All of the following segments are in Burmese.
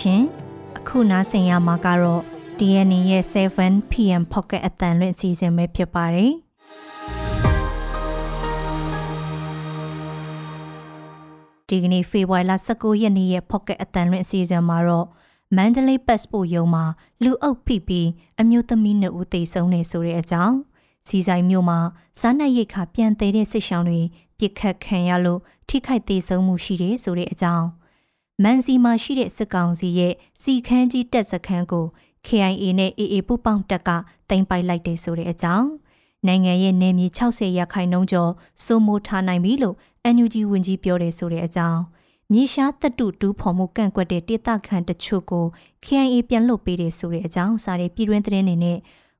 ရှင်။အခုနားဆင်ရမှာကတော့ DNA ရဲ့ 7PM Pocket အတန်လွင့်အစီအစဉ်ပဲဖြစ်ပါတယ်။ဒီကနေ့ဖေဖော်ဝါရီလ19ရက်နေ့ရဲ့ Pocket အတန်လွင့်အစီအစဉ်မှာတော့မန္တလေး Passport ရုံးမှာလူအုပ်ဖိပြီးအမျိုးသမီးနှစ်ဦးသေဆုံးနေဆိုတဲ့အကြောင်းစီဆိုင်မြို့မှာစားနပ်ရိက္ခာပြန်သေးတဲ့စစ်ဆောင်တွေပြစ်ခတ်ခံရလို့ထိခိုက်သေးဆုံးမှုရှိတယ်ဆိုတဲ့အကြောင်း မန်စီမှာရှိတဲ့စစ်ကောင်စီရဲ့စီခန်းကြီးတပ်စခန်းကို KIA နဲ့ AA ပူးပေါင်းတပ်ကတင်ပိုက်လိုက်တယ်ဆိုတဲ့အကြောင်းနိုင်ငံရဲ့နေမြေ60ရာခိုင်နှုန်းကျော်စိုးမိုးထားနိုင်ပြီလို့ NUG ဝန်ကြီးပြောတယ်ဆိုတဲ့အကြောင်းမြေရှားတပ်တုတူးဖော်မှုကန့်ကွက်တဲ့တေသခံတချို့ကို KIA ပြန်လွတ်ပေးတယ်ဆိုတဲ့အကြောင်းစာရေးပြည်တွင်းသတင်းတွေနဲ့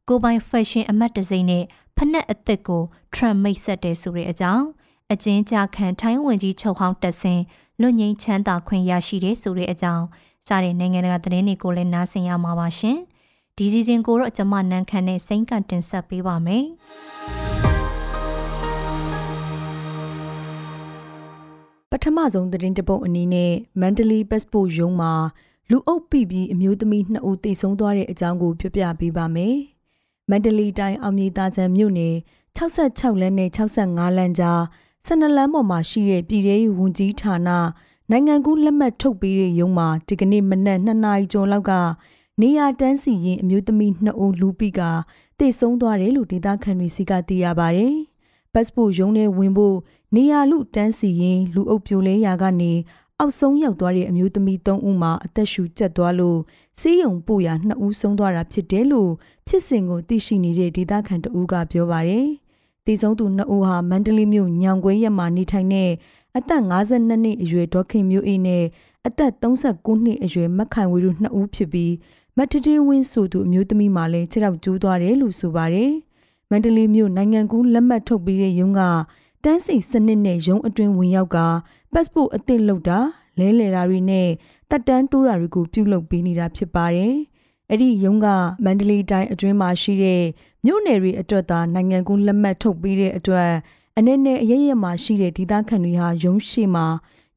ကိုပိုင်ဖက်ရှင်အမတ်တစိမ့်နဲ့ဖနက်အသက်ကို Trump မိတ်ဆက်တယ်ဆိုတဲ့အကြောင်းအကျဉ်းချခံထိုင်းဝန်ကြီးချုပ်ဟောင်းတက်စင် လွတ်ငင်းချမ်းသာခွင့်ရရှိတယ်ဆိုတဲ့အကြောင်းစားတဲ့နိုင်ငံတကာသတင်းတွေကိုလည်းနားဆင်ရမှာပါရှင်။ဒီစီစဉ်ကိုတော့ကျွန်မနန်းခမ်းနဲ့စိမ့်ကတင်ဆက်ပေးပါမယ်။ပထမဆုံးသတင်းတပုတ်အနေနဲ့မန္တလေးပတ်စပို့ရုံးမှာလူအုပ်ပိပြီးအမျိုးသမီး2ဦးတိတ်ဆုံးသွားတဲ့အကြောင်းကိုပြောပြပေးပါမယ်။မန္တလေးတိုင်းအောင်မြေသားဆန်မြို့နယ်66လမ်းနဲ့65လမ်းကြား 12လမ်းပေါ်မှာရှိတဲ့ပြည်ထောင်စုဝန်ကြီးဌာနနိုင်ငံကူးလက်မှတ်ထုတ်ပေးတဲ့ရုံးမှာဒီကနေ့မနက်2နာရီကျော်လောက်ကနေရတန်းစီရင်အမျိုးသမီး2ဦးလူပိကတိတ်ဆုံးသွားတယ်လို့ဒေသခံတွေစီကသိရပါတယ်။ပတ်စပို့ရုံးထဲဝင်ဖို့နေရလူတန်းစီရင်လူအုပ်ပြိုလဲရာကနေအောက်ဆုံးရောက်သွားတဲ့အမျိုးသမီး3ဦးမှာအသက်ရှူကျက်သွားလို့စီးရုံပို့ရာ2ဦးဆုံးသွားတာဖြစ်တယ်လို့ဖြစ်စဉ်ကိုသိရှိနေတဲ့ဒေသခံတဦးကပြောပါတယ်။ တည်ဆုံးသူ2ဦးဟာမန္တလေးမြို့ညောင်ကွဲရက်မှာနေထိုင်တဲ့အသက်52နှစ်အရွယ်ဒေါခင်မျိုးအေးနဲ့အသက်39နှစ်အရွယ်မက်ခိုင်ဝေတို့2ဦးဖြစ်ပြီးမတ်တတေးဝင်းဆိုသူအမျိုးသမီးမှလည်းခြေထောက်ကျိုးသွားတယ်လို့ဆိုပါတယ်။မန္တလေးမြို့နိုင်ငံကူးလက်မှတ်ထုတ်ပေးတဲ့ရုံးကတန်းစီစနစ်နဲ့ရုံးအတွင်းဝင်ရောက်ကပတ်စပို့အသစ်လုပ်တာလဲလှယ်တာတွေနဲ့တက်တန်းတိုးတာတွေကိုပြုလုပ်ပေးနေတာဖြစ်ပါတယ်။ အဲ့ဒီရုံးကမန္တလေးတိုင်းအတွင်းမှာရှိတဲ့မြို့နယ်တွေအတွက်သာနိုင်ငံကူးလက်မှတ်ထုတ်ပေးတဲ့အတွက်အနေနဲ့အရရမှာရှိတဲ့ဒေသခံတွေဟာရုံးရှိမှာ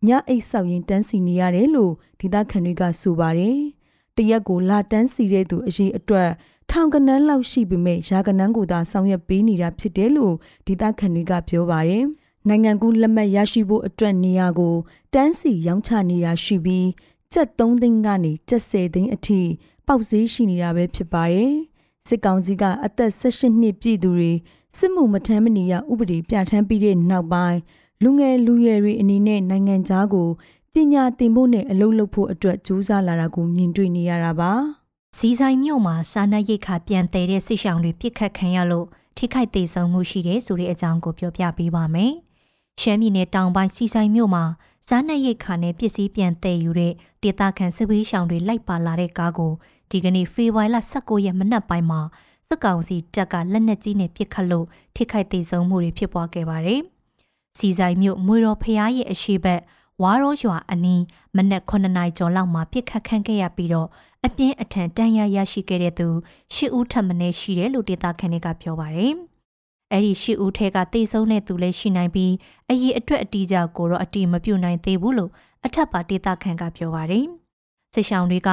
ညအိတ်ဆောက်ရင်တန်းစီနေရတယ်လို့ဒေသခံတွေကဆိုပါတယ်။တရက်ကိုလာတန်းစီတဲ့သူအရေးအတွက်ထောင်ကနန်းလောက်ရှိပေမဲ့ရာကနန်းကိုသာဆောင်ရွက်ပေးနေတာဖြစ်တယ်လို့ဒေသခံတွေကပြောပါတယ်။နိုင်ငံကူးလက်မှတ်ရရှိဖို့အတွက်နေရာကိုတန်းစီရောင်းချနေတာရှိပြီးကျပ်3သိန်းကနေကျပ်10သိန်းအထိ ပေါက်ဈေးရှိနေတာပဲဖြစ်ပါတယ်။စစ်ကောင်စီကအသက်18နှစ်ပြည့်သူတွေစစ်မှုမထမ်းမနေရဥပဒေပြဋ္ဌာန်းပြီးတဲ့နောက်ပိုင်းလူငယ်လူရွယ်တွေအနေနဲ့နိုင်ငံသားကိုပညာသင်ဖို့နဲ့အလုပ်လုပ်ဖို့အတွက်ကြိုးစားလာတာကိုမြင်တွေ့နေရတာပါ။စီဆိုင်မြို့မှာစာနပ်ရိက္ခာပြန်တည်တဲ့စစ်ဆောင်တွေပြစ်ခတ်ခံရလို့ထိခိုက်သေးဆုံးမှုရှိတယ်ဆိုတဲ့အကြောင်းကိုပြောပြပေးပါမယ်။ရှမ်းပြည်နယ်တောင်ပိုင်းစီဆိုင်မြို့မှာစားနပ်ရိက္ခာနဲ့ပစ္စည်းပြန်တည်ယူတဲ့ဒေသခံစစ်ဘေးရှောင်တွေလိုက်ပါလာတဲ့ကားကို ဒီကနေ့ဖေဖော်ဝါရီလ19ရက်မနက်ပိုင်းမှာစစ်ကောင်စီတပ်ကလက်နက်ကြီးနဲ့ပစ်ခတ်လို့ထိခိုက်သေးဆုံးမှုတွေဖြစ်ပွားခဲ့ပါတယ်။စီဆိုင်မြို့မွေတော်ဖျားရဲ့အရှိဘက်ဝါရောရွာအနီးမနက်9နာရီကျော်လောက်မှာပြစ်ခတ်ခံခဲ့ရပြီးတော့အပြင်းအထန်တန်ရာရရှိခဲ့တဲ့သူရှစ်ဦးထပ်မင်းရှိတယ်လို့ဒေသခံတွေကပြောပါတယ်။အဲ့ဒီရှစ်ဦးထဲကတေဆုံးတဲ့သူလည်းရှိနိုင်ပြီးအရေးအတွက်အတီးကြကိုတော့အတီးမပြုတ်နိုင်သေးဘူးလို့အထက်ပါဒေသခံကပြောပါတယ်။စစ်ဆောင်တွေက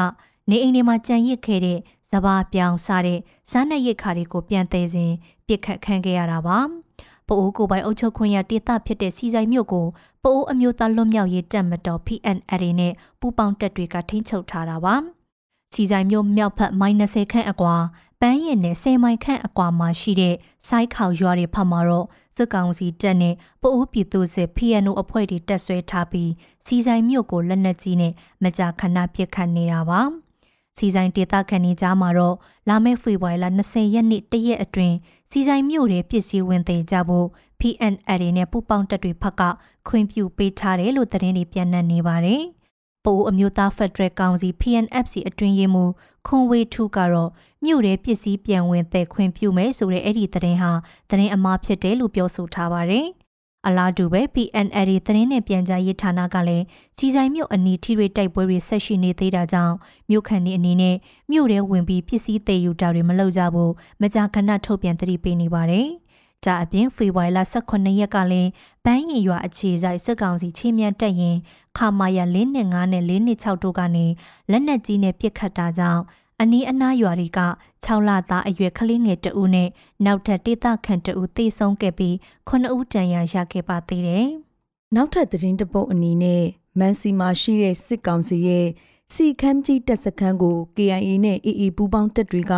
နေအိမ်တွေမှာကြံရစ်ခဲ့တဲ့စဘာပြောင်စားတဲ့စားနပ်ရိက္ခာတွေကိုပြန်သေးစဉ်ပြစ်ခတ်ခံခဲ့ရတာပါ။ပိုအိုးကိုပိုင်အုပ်ချုပ်ခွင့်ရဒေသဖြစ်တဲ့စီဆိုင်မြို့ကိုပိုအိုးအမျိုးသားလွတ်မြောက်ရေးတပ်မတော် PNL နဲ့ပူးပေါင်းတပ်တွေကထိန်းချုပ်ထားတာပါ။စီဆိုင်မြို့မြောက်ဖက်မိုင်20ခန့်အကွာပန်းရင်နဲ့10မိုင်ခန့်အကွာမှာရှိတဲ့စိုက်ခေါရွာတွေဖက်မှာတော့စစ်ကောင်စီတပ်နဲ့ပအိုးပြည်သူစစ် PNO အဖွဲ့တွေတက်ဆွဲထားပြီးစီဆိုင်မြို့ကိုလက်နက်ကြီးနဲ့မကြာခဏပစ်ခတ်နေတာပါ။ စီဆိုင်ဒေသခံတွေကြားမှာတော့လာမယ့်ဖေဖော်ဝါရီလ20ရက်နေ့တရက်အတွင်းစီဆိုင်မြို့တွေပစ္စည်းဝင်သိကြဖို့ PNL နဲ့ပူပေါင်းတပ်တွေဖက်ကခွင့်ပြုပေးထားတယ်လို့သတင်းတွေပြန်နှံ့နေပါတယ်။ပိုးအမျိုးသားဖက်ဒရယ်ကောင်စီ PNFC အတွင်းရေးမှူးခွန်ဝေထူကတော့မြို့ရဲပစ္စည်းပြန်ဝင်တဲ့ခွင့်ပြုမယ်ဆိုတဲ့အဲ့ဒီသတင်းဟာသတင်းအမှားဖြစ်တယ်လို့ပြောဆိုထားပါတယ်။ အလားတူပဲ PNL သတင်းနဲ့ပြန်ကြားရေးဌာနကလည်းစီဆိုင်မြို့အနီးထိတွေတိုက်ပွဲတွေဆက်ရှိနေသေးတာကြောင့်မြို့ခံတွေအနေနဲ့မြို့ထဲဝင်ပြီးပစ္စည်းသေးယူတာတွေမလုပ်ကြဘူးမကြာခဏထုတ်ပြန်သတိပေးနေပါတယ်။ဒါအပြင်ဖေဖော်ဝါရီလ18ရက်ကလည်းဘန်းရင်ရွာအခြေဆိုင်စစ်ကောင်စီချင်းမြတ်တက်ရင်ခမာယာ၄နှစ်5နဲ့၄နှစ်6တို့ကနေလက်နက်ကြီးနဲ့ပစ်ခတ်တာကြောင့် အနီးအနားရွာတွေက6လသားအရွယ်ကလေးငယ်တဦးနဲ့နောက်ထပ်ဒေသခံတဦးသေဆုံးခဲ့ပြီး9ဦးတန်ရာရခဲ့ပါသေးတယ်။နောက်ထပ်သတင်းတပုတ်အနေနဲ့မန်စီမှာရှိတဲ့စစ်ကောင်စီရဲ့စီခမ်းကြီးတပ်စခန်းကို KIA နဲ့ AA ပူးပေါင်းတပ်တွေက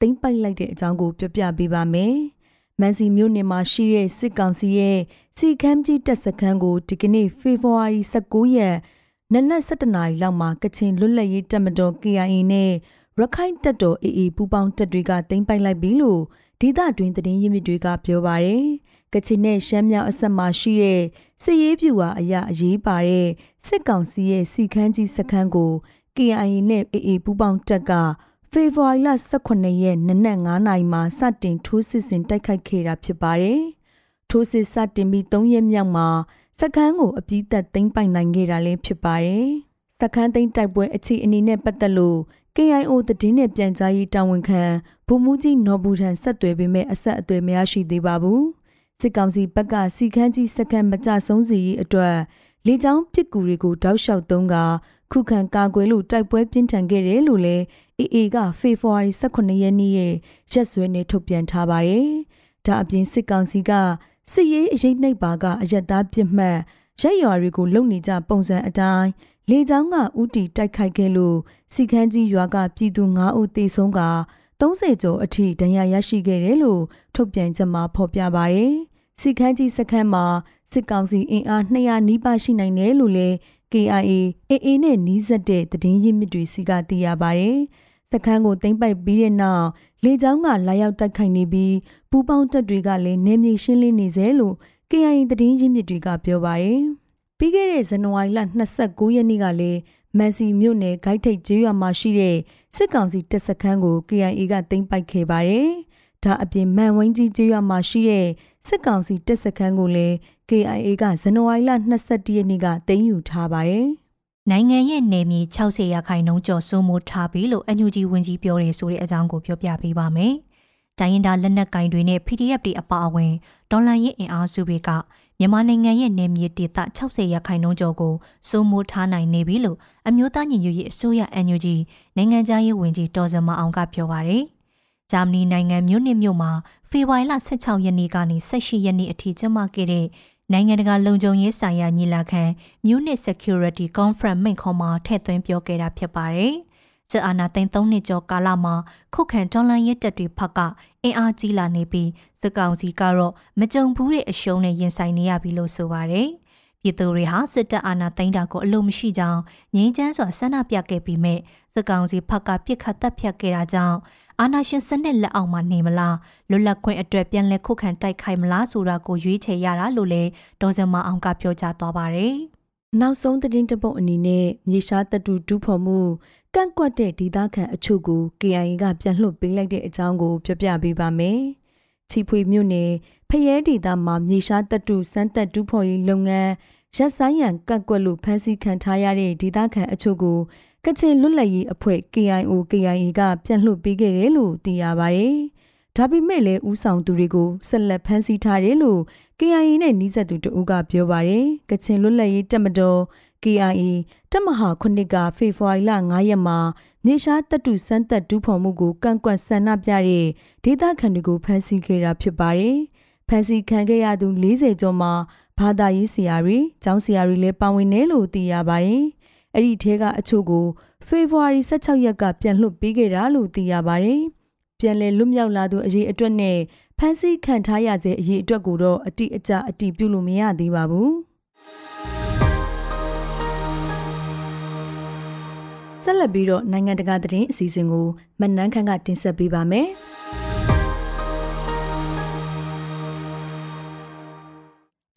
သိမ်းပိုက်လိုက်တဲ့အကြောင်းကိုပြောပြပေးပါမယ်။မန်စီမြို့နယ်မှာရှိတဲ့စစ်ကောင်စီရဲ့စီခမ်းကြီးတပ်စခန်းကိုဒီကနေ့ဖေဖော်ဝါရီ19ရက်နနက်7:00နာရီလောက်မှာကချင်လွတ်လပ်ရေးတပ်မတော် KIA နဲ့ ရခိုင်တပ်တော် AA ပူးပေါင်းတပ်တွေကသိမ်းပိုက်လိုက်ပြီလို့ဒေသတွင်းသတင်းရင်းမြစ်တွေကပြောပါရယ်ကချင်နဲ့ရှမ်းမြောက်အဆက်မှာရှိတဲ့စစ်ရေးပြူဟာအရာအရေးပါတဲ့စစ်ကောင်စီရဲ့စီခန်းကြီးစခန်းကို KIA နဲ့ AA ပူးပေါင်းတပ်ကဖေဖော်ဝါရီလ18ရက်နနက်9နာရီမှာစတင်ထိုးစစ်ဆင်တိုက်ခိုက်ခဲ့တာဖြစ်ပါတယ်။ထိုးစစ်စတင်ပြီး3ရက်မြောက်မှာစခန်းကိုအပြည့်သက်သိမ်းပိုက်နိုင်ခဲ့တာလည်းဖြစ်ပါတယ်။စခန်းသိမ်းတိုက်ပွဲအခြေအနေနဲ့ပတ်သက်လို့ KIO သတင်းနဲ့ပြန်ကြားရေးတာဝန်ခံဗိုလ်မှူးကြီးနော်ဘူထန်ဆက်သွယ်ပေမဲ့အဆက်အသွယ်မရရှိသေးပါဘူး။စစ်ကောင်စီဘက်ကစီခန်းကြီးစခန်းမကြဆုံးစီရေးအတွက်လေကြောင်းပစ်ကူတွေကိုတောက်လျှောက်သုံးကခုခံကာကွယ်လို့တိုက်ပွဲပြင်းထန်ခဲ့တယ်လို့လည်း AA ကဖေဖော်ဝါရီ18ရက်နေ့ရဲ့ရက်စွဲနဲ့ထုတ်ပြန်ထားပါတယ်။ဒါအပြင်စစ်ကောင်စီကစစ်ရေးအရေးနှိပ်ပါကအယက်သားပြစ်မှတ်ရက်ရွာတွေကိုလုံနေကြပုံစံအတိုင်း လေကြောင်းကဥတီတိုက်ခိုက်ခဲ့လို့စီခန်းကြီးရွာကပြည်သူ9ဦးသေဆုံးက30ကျော်အထိဒဏ်ရာရရှိခဲ့တယ်လို့ထုတ်ပြန်ချက်မှာဖော်ပြပါရယ်စီခန်းကြီးစခန်းမှာစစ်ကောင်စီအင်အား200နီးပါးရှိနိုင်တယ်လို့လည်း KIA AA နဲ့နီးစပ်တဲ့သတင်းရင်းမြစ်တွေစီကသိရပါရယ်စခန်းကိုသိမ်းပိုက်ပြီးတဲ့နောက်လေကြောင်းကလာရောက်တိုက်ခိုက်နေပြီးပူပေါင်းတပ်တွေကလည်းနေမြေရှင်းလင်းနေစေလို့ KIA သတင်းရင်းမြစ်တွေကပြောပါရယ် ပြီးခဲ့တဲ့ဇန်နဝါရီလ29ရက်နေ့ကလည်းမန်စီမြို့နယ်ဂိုက်ထိတ်ကျေးရွာမှာရှိတဲ့စစ်ကောင်စီတပ်စခန်းကို KIA ကသိမ်းပိုက်ခဲ့ပါတယ်။ဒါအပြင်မန်ဝင်းကြီးကျေးရွာမှာရှိတဲ့စစ်ကောင်စီတပ်စခန်းကိုလည်း KIA ကဇန်နဝါရီလ22ရက်နေ့ကသိမ်းယူထားပါတယ်။နိုင်ငံရဲ့နယ်မြေ60ရာခိုင်နှုန်းကျော်စိုးမိုးထားပြီလို့အန်ယူဂျီဝန်ကြီးပြောတယ်ဆိုတဲ့အကြောင်းကိုပြောပြပေးပါမယ်။ တိုင်းရင်းသားလက်နက်ကင်တွေနဲ့ PDF တွေအပါအဝင်ဒေါ်လာရင်းအင်အားစုတွေကမြန်မာနိုင်ငံရဲ့နယ်မြေဒေသ60ရာခိုင်နှုန်းကျော်ကိုစိုးမိုးထားနိုင်နေပြီလို့အမျိုးသားညီညွတ်ရေးအစိုးရ NUG နိုင်ငံသားရေးဝန်ကြီးဒေါ်စမအောင်ကပြောပါရယ်။ဂျာမနီနိုင်ငံမြို့နစ်မြို့မှာဖေဖော်ဝါရီလ16ရက်နေ့ကနေ18ရက်နေ့အထိကျင်းပခဲ့တဲ့နိုင်ငံတကာလုံခြုံရေးဆိုင်ရာညီလာခံ Munich Security Conference မိန့်ခွန်းမှာထည့်သွင်းပြောခဲ့တာဖြစ်ပါတယ်။ စစ်အာဏာသိမ်း၃နှစ်ကျော်ကာလမှာခုခံတော်လှန်ရေးတပ်တွေဖက်ကအင်အားကြီးလာနေပြီးစစ်ကောင်စီကတော့မကြုံဘူးတဲ့အရှုံးနဲ့ရင်ဆိုင်နေရပြီလို့ဆိုပါတယ်။ပြည်သူတွေဟာစစ်တပ်အာဏာသိမ်းတာကိုအလို့မရှိကြောင်းငြိမ်းချမ်းစွာဆန္ဒပြခဲ့ပြီးမြဲစစ်ကောင်စီဖက်ကပြစ်ခတ်တပ်ဖြတ်ခဲ့တာကြောင့်အာဏာရှင်စနစ်လက်အောက်မှာနေမလားလွတ်လပ်ခွင့်အတွက်ပြန်လည်ခုခံတိုက်ခိုက်မလားဆိုတာကိုရွေးချယ်ရတာလို့လည်းဒေါ်စမအောင်ကပြောကြားသွားပါတယ်။နောက်ဆုံးသတင်းတပုတ်အနေနဲ့မြေရှားတတူတူဖော်မှု ကန့်ကွက်တဲ့ဒေသခံအချို့ကို KIA ကပြန်လှုပ်ပေးလိုက်တဲ့အကြောင်းကိုပြောပြပေးပါမယ်။ချီဖွေမြို့နယ်ဖရဲဒေသမှာမြေရှားတတူစမ်းသက်တူဖော်ရေးလုပ်ငန်းရက်ဆိုင်ရန်ကန့်ကွက်လို့ဖမ်းဆီးခံထားရတဲ့ဒေသခံအချို့ကိုကချင်လွတ်လပ်ရေးအဖွဲ့ KIO KIA ကပြန်လှုပ်ပေးခဲ့တယ်လို့သိရပါတယ်။ဒါပေမဲ့လည်းဥဆောင်သူတွေကိုဆက်လက်ဖမ်းဆီးထားတယ်လို့ KIA နဲ့နှီးဆက်သူတဦးကပြောပါတယ်။ကချင်လွတ်လပ်ရေးတပ်မတော် KIA တပ်မဟာခုနှစ်ကဖေဖော်ဝါရီလ9ရက်မှာမြေရှားတပ်တုစမ်းသက်ဒူးဖော်မှုကိုကန့်ကွက်ဆန္ဒပြတဲ့ဒေသခံတွေကိုဖမ်းဆီးခဲ့တာဖြစ်ပါတယ်။ဖမ်းဆီးခံခဲ့ရသူ40ကျော်မှာဘာသာရေးဆရာတွေ၊ကျောင်းဆရာတွေလည်းပါဝင်တယ်လို့သိရပါတယ်။အဲ့ဒီထဲကအချို့ကိုဖေဖော်ဝါရီ16ရက်ကပြန်လွှတ်ပေးခဲ့တာလို့သိရပါတယ်။ပြန်လည်လွတ်မြောက်လာသူအရေးအတွက်နဲ့ဖမ်းဆီးခံထားရစေအရေးအတွက်ကိုတော့အတိအကျအတိပြုလို့မရသေးပါဘူး။ ဆက်လက်ပြီးတော့နိုင်ငံတကာသတင်းအစီအစဉ်ကိုမနန်းခန့်ကတင်ဆက်ပေးပါမယ်။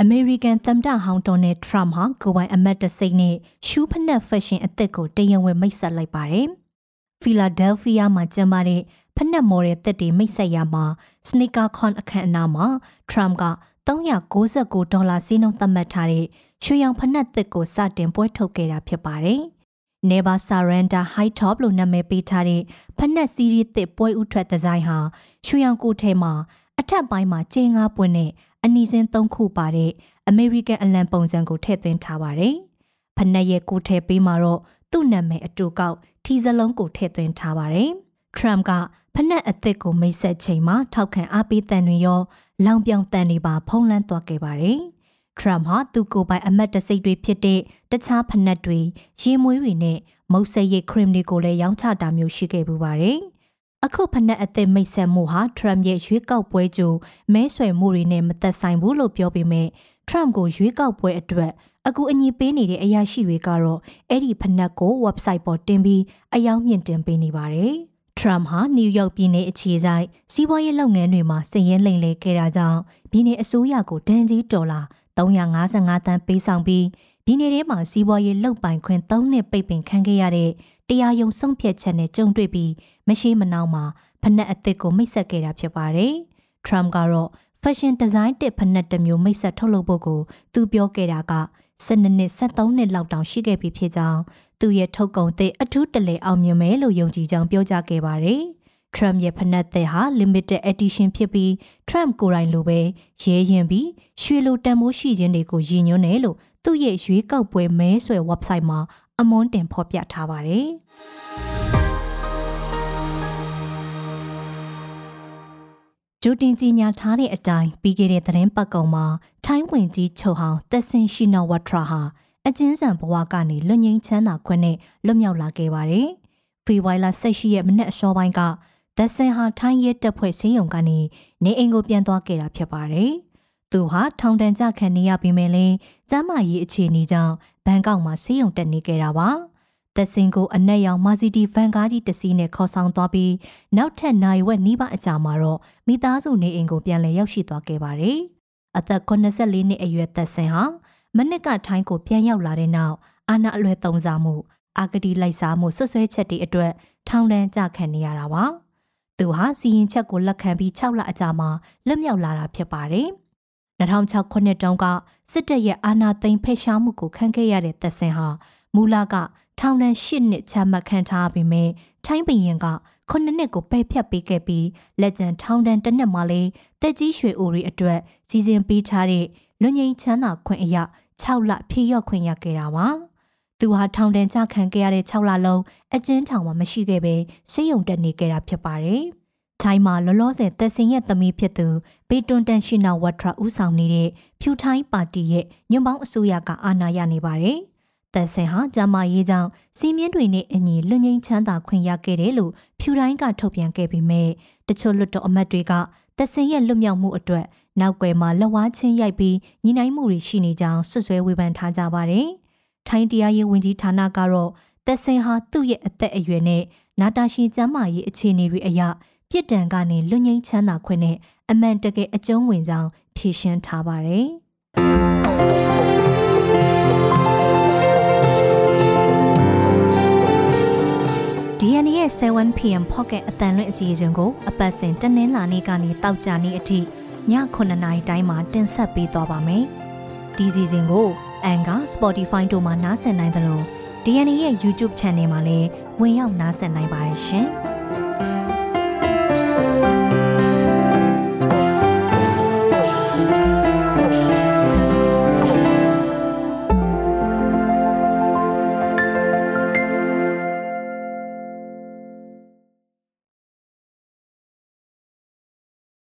အမေရိကန်သမ္မတဟောင်းဒေါ်နယ်ထရမ့်ဟာကိုပိုင်အမတ်တစိမ့်နဲ့ရှူးဖနက်ဖက်ရှင်အသစ်ကိုတရင်ဝင်မိတ်ဆက်လိုက်ပါတယ်။ဖီလာဒဲလ်ဖီးယားမှာကျင်းပတဲ့ဖနက်မော်တဲ့သစ်တွေမိတ်ဆက်ရမှာစနီကာခွန်အခမ်းအနားမှာထရမ့်က399ဒေါ်လာစီးနှုန်းသတ်မှတ်ထားတဲ့ရွှေရောင်ဖနက်သစ်ကိုစတင်ပွဲထုတ်ခဲ့တာဖြစ်ပါတယ်။ Never Surrender High Top လို့နာမည်ပေးထားတဲ့ဖနက်စီးရီးသစ်ပွဲဥထွက်ဒီဇိုင်းဟာရွှေရောင်ကိုထဲမှာအထက်ပိုင်းမှာကျင်းငါးပွင့်နဲ့အနီစင်း၃ခုပါတဲ့အမေရိကန်အလံပုံစံကိုထည့်သွင်းထားပါတယ်ဖနက်ရဲ့ကိုထဲပေးမှာတော့သူ့နာမည်အတူကောက်ထီစလုံးကိုထည့်သွင်းထားပါတယ်။ Trump ကဖနက်အသစ်ကိုမိတ်ဆက်ချိန်မှာထောက်ခံအားပေးတန်တွေရောလောင်ပြောင်တန်တွေပါဖုံးလန်းသွားခဲ့ပါတယ်။ Trump ဟာသူ့ကိုယ်ပိုင်အမတ်တစိတ်တွေဖြစ်တဲ့တခြားဖနက်တွေရေမွေးတွေနဲ့မုတ်ဆက်ရစ်ခရင်တွေကိုလည်းရောင်းချတာမျိုးရှိခဲ့ပူပါတယ်။အခုဖနက်အသစ်မိတ်ဆက်မှုဟာ Trump ရဲ့ရွေးကောက်ပွဲကြိုမဲဆွယ်မှုတွေနဲ့မသက်ဆိုင်ဘူးလို့ပြောပေမဲ့ Trump ကိုရွေးကောက်ပွဲအတွက်အကူအညီပေးနေတဲ့အရာရှိတွေကတော့အဲ့ဒီဖနက်ကို website ပေါ်တင်ပြီးအယောင်မြင့်တင်ပေးနေပါတယ်။ Trump ဟာနယူးယောက်ပြည်နယ်အခြေဆိုင်စီးပွားရေးလုပ်ငန်းတွေမှာစည်ရင်းလိမ်လည်ခဲ့တာကြောင့်ပြည်နယ်အစိုးရကိုဒဏ်ကြီးဒေါ်လာ 355တန်းပေးဆောင်ပြီးပြည်နယ်ထဲမှာစီးပွားရေးလုပ်ပိုင်ခွင့်၃နှစ်ပိတ်ပင်ခံခဲ့ရတဲ့တရားရုံးဆုံးဖြတ်ချက်နဲ့ကြုံတွေ့ပြီးမရှိမနှောင်းမှာဖနက်အသစ်ကိုမိတ်ဆက်ခဲ့တာဖြစ်ပါတယ်။ Trump ကတော့ fashion design တစ်ဖနက်တစ်မျိုးမိတ်ဆက်ထုတ်လုပ်ဖို့ကိုသူပြောခဲ့တာက12နှစ်73နှစ်လောက်တောင်ရှိခဲ့ပြီဖြစ်ကြောင်းသူရဲ့ထုတ်ကုန်သစ်အထူးတလဲအောင်မြင်မယ်လို့ယုံကြည်ကြောင်းပြောကြားခဲ့ပါတယ်။ Trump ရဲ့ဖနက်သစ်ဟာ limited edition ဖြစ်ပြီး Trump ကိုယ်တိုင်လိုပဲရဲရင်ပြီးရွှေလိုတန်မိုးရှိခြင်းတွေကိုရည်ညွှန်းတယ်လို့သူ့ရဲ့ရွေးကောက်ပွဲမဲဆွယ် website မှာအမွန်းတင်ဖော်ပြထားပါတယ်။ဂျိုတင်ကြီးညာထားတဲ့အတိုင်းပြီးခဲ့တဲ့သတင်းပတ်ကုံမှာထိုင်းဝင်ကြီးချုပ်ဟောင်းသက်ဆင်ရှိနဝထရာဟာအကျဉ်းဆန်ဘဝကနေလွတ်ငင်းချမ်းသာခွင့်နဲ့လွတ်မြောက်လာခဲ့ပါတယ်။ဖေဝိုင်လာဆက်ရှိရဲ့မနေ့အစောပိုင်းက သက်ဆင်ဟာထိုင်းရဲတပ်ဖွဲ့စင်းရုံကနေနေအိမ်ကိုပြန်သွားခဲ့တာဖြစ်ပါတယ်။သူဟာထောင်ဒဏ်ကြခံနေရပြီးမြဲလဲကျမ်းမာရေးအခြေအနေကြောင့်ဘန်ကောက်မှာဆေးရုံတက်နေခဲ့တာပါ။သက်စင်ကိုအနက်ရောင်မာစီတီဗန်ကားကြီးတစ်စီးနဲ့ခေါ်ဆောင်သွားပြီးနောက်ထပ်နိုင်ဝက်နီးပါးအကြာမှာတော့မိသားစုနေအိမ်ကိုပြန်လည်ရောက်ရှိသွားခဲ့ပါတယ်။အသက်84နှစ်အရွယ်သက်စင်ဟာမနစ်ကထိုင်းကိုပြန်ရောက်လာတဲ့နောက်အာဏာအလွယ်သုံးစားမှုအာဂတိလိုက်စားမှုဆွဆွဲချက်တွေအတွက်ထောင်ဒဏ်ကြခံနေရတာပါ။ သူဟာစီရင်ချက်ကိုလက်ခံပြီး6လအကြာမှာလွတ်မြောက်လာတာဖြစ်ပါတယ်။2006ခုနှစ်တုန်းကစစ်တပ်ရဲ့အာဏာသိမ်းဖယ်ရှားမှုကိုခံခဲ့ရတဲ့သက်စင်ဟာမူလကထောင်ဒဏ်၈နှစ်ချမှတ်ခံထားပေမဲ့ထိုင်းဘရင်ကခုနှစ်နှစ်ကိုပယ်ဖျက်ပေးခဲ့ပြီးလက်ကျန်ထောင်ဒဏ်တစ်နှစ်မှလည်းတက်ကြီးရွှေအိုရီအတွက်စီစဉ်ပေးထားတဲ့လွန်ငင်းချမ်းသာခွင့်အရာ6လဖြည့်ရော့ခွင့်ရခဲ့တာပါ။ သူဟာထောင်ဒဏ်ချခံခဲ့ရတဲ့6လလုံးအကျဉ်းထောင်မှာမရှိခဲ့ဘဲဆေးရုံတက်နေခဲ့တာဖြစ်ပါတယ်။ထိုင်းမှာလောလောဆယ်သက်စင်ရဲ့သမီးဖြစ်သူပေတွန်တန်ရှိနာဝတ်ထရာဦးဆောင်နေတဲ့ဖြူထိုင်းပါတီရဲ့ညွန့်ပေါင်းအစိုးရကအာဏာရနေပါတယ်။သက်စင်ဟာဂျမာရေးကြောင့်စီးမြင့်တွေနဲ့အညီလွတ်ငင်းချမ်းသာခွင့်ရခဲ့တယ်လို့ဖြူတိုင်းကထုတ်ပြန်ခဲ့ပေမဲ့တချို့လွတ်တော်အမတ်တွေကသက်စင်ရဲ့လွတ်မြောက်မှုအတွက်နောက်ွယ်မှာလက်ဝါးချင်းရိုက်ပြီးညီနိုင်မှုတွေရှိနေကြောင်းဆွဆွဲဝေဖန်ထားကြပါတယ်။ ထိုင်းတရားရေးဝန်ကြီးဌာနကတော့သက်စင်ဟာသူ့ရဲ့အသက်အရွယ်နဲ့နာတာရှည်ကျန်းမာရေးအခြေအနေတွေအရပြစ်ဒဏ်ကနေလွတ်ငင်းချမ်းသာခွင့်နဲ့အမှန်တကယ်အကျုံးဝင်ကြောင်းဖြေရှင်းထားပါတယ်။ DNA ရဲ့ 7pm pocket အတန်လွင့်အစီအစဉ်ကိုအပတ်စဉ်တနင်္လာနေ့ကနေတောက်ကြနေ့အထိည9:00နာရီတိုင်းမှာတင်ဆက်ပေးသွားပါမယ်။ဒီစီစဉ်ကို Anchor, Spotify တို့မှာနားဆင်နိုင်သလို DNA ရဲ့ YouTube Channel မှာလည်းဝင်ရောက်နားဆင်နိုင်ပါတယ်ရှင်။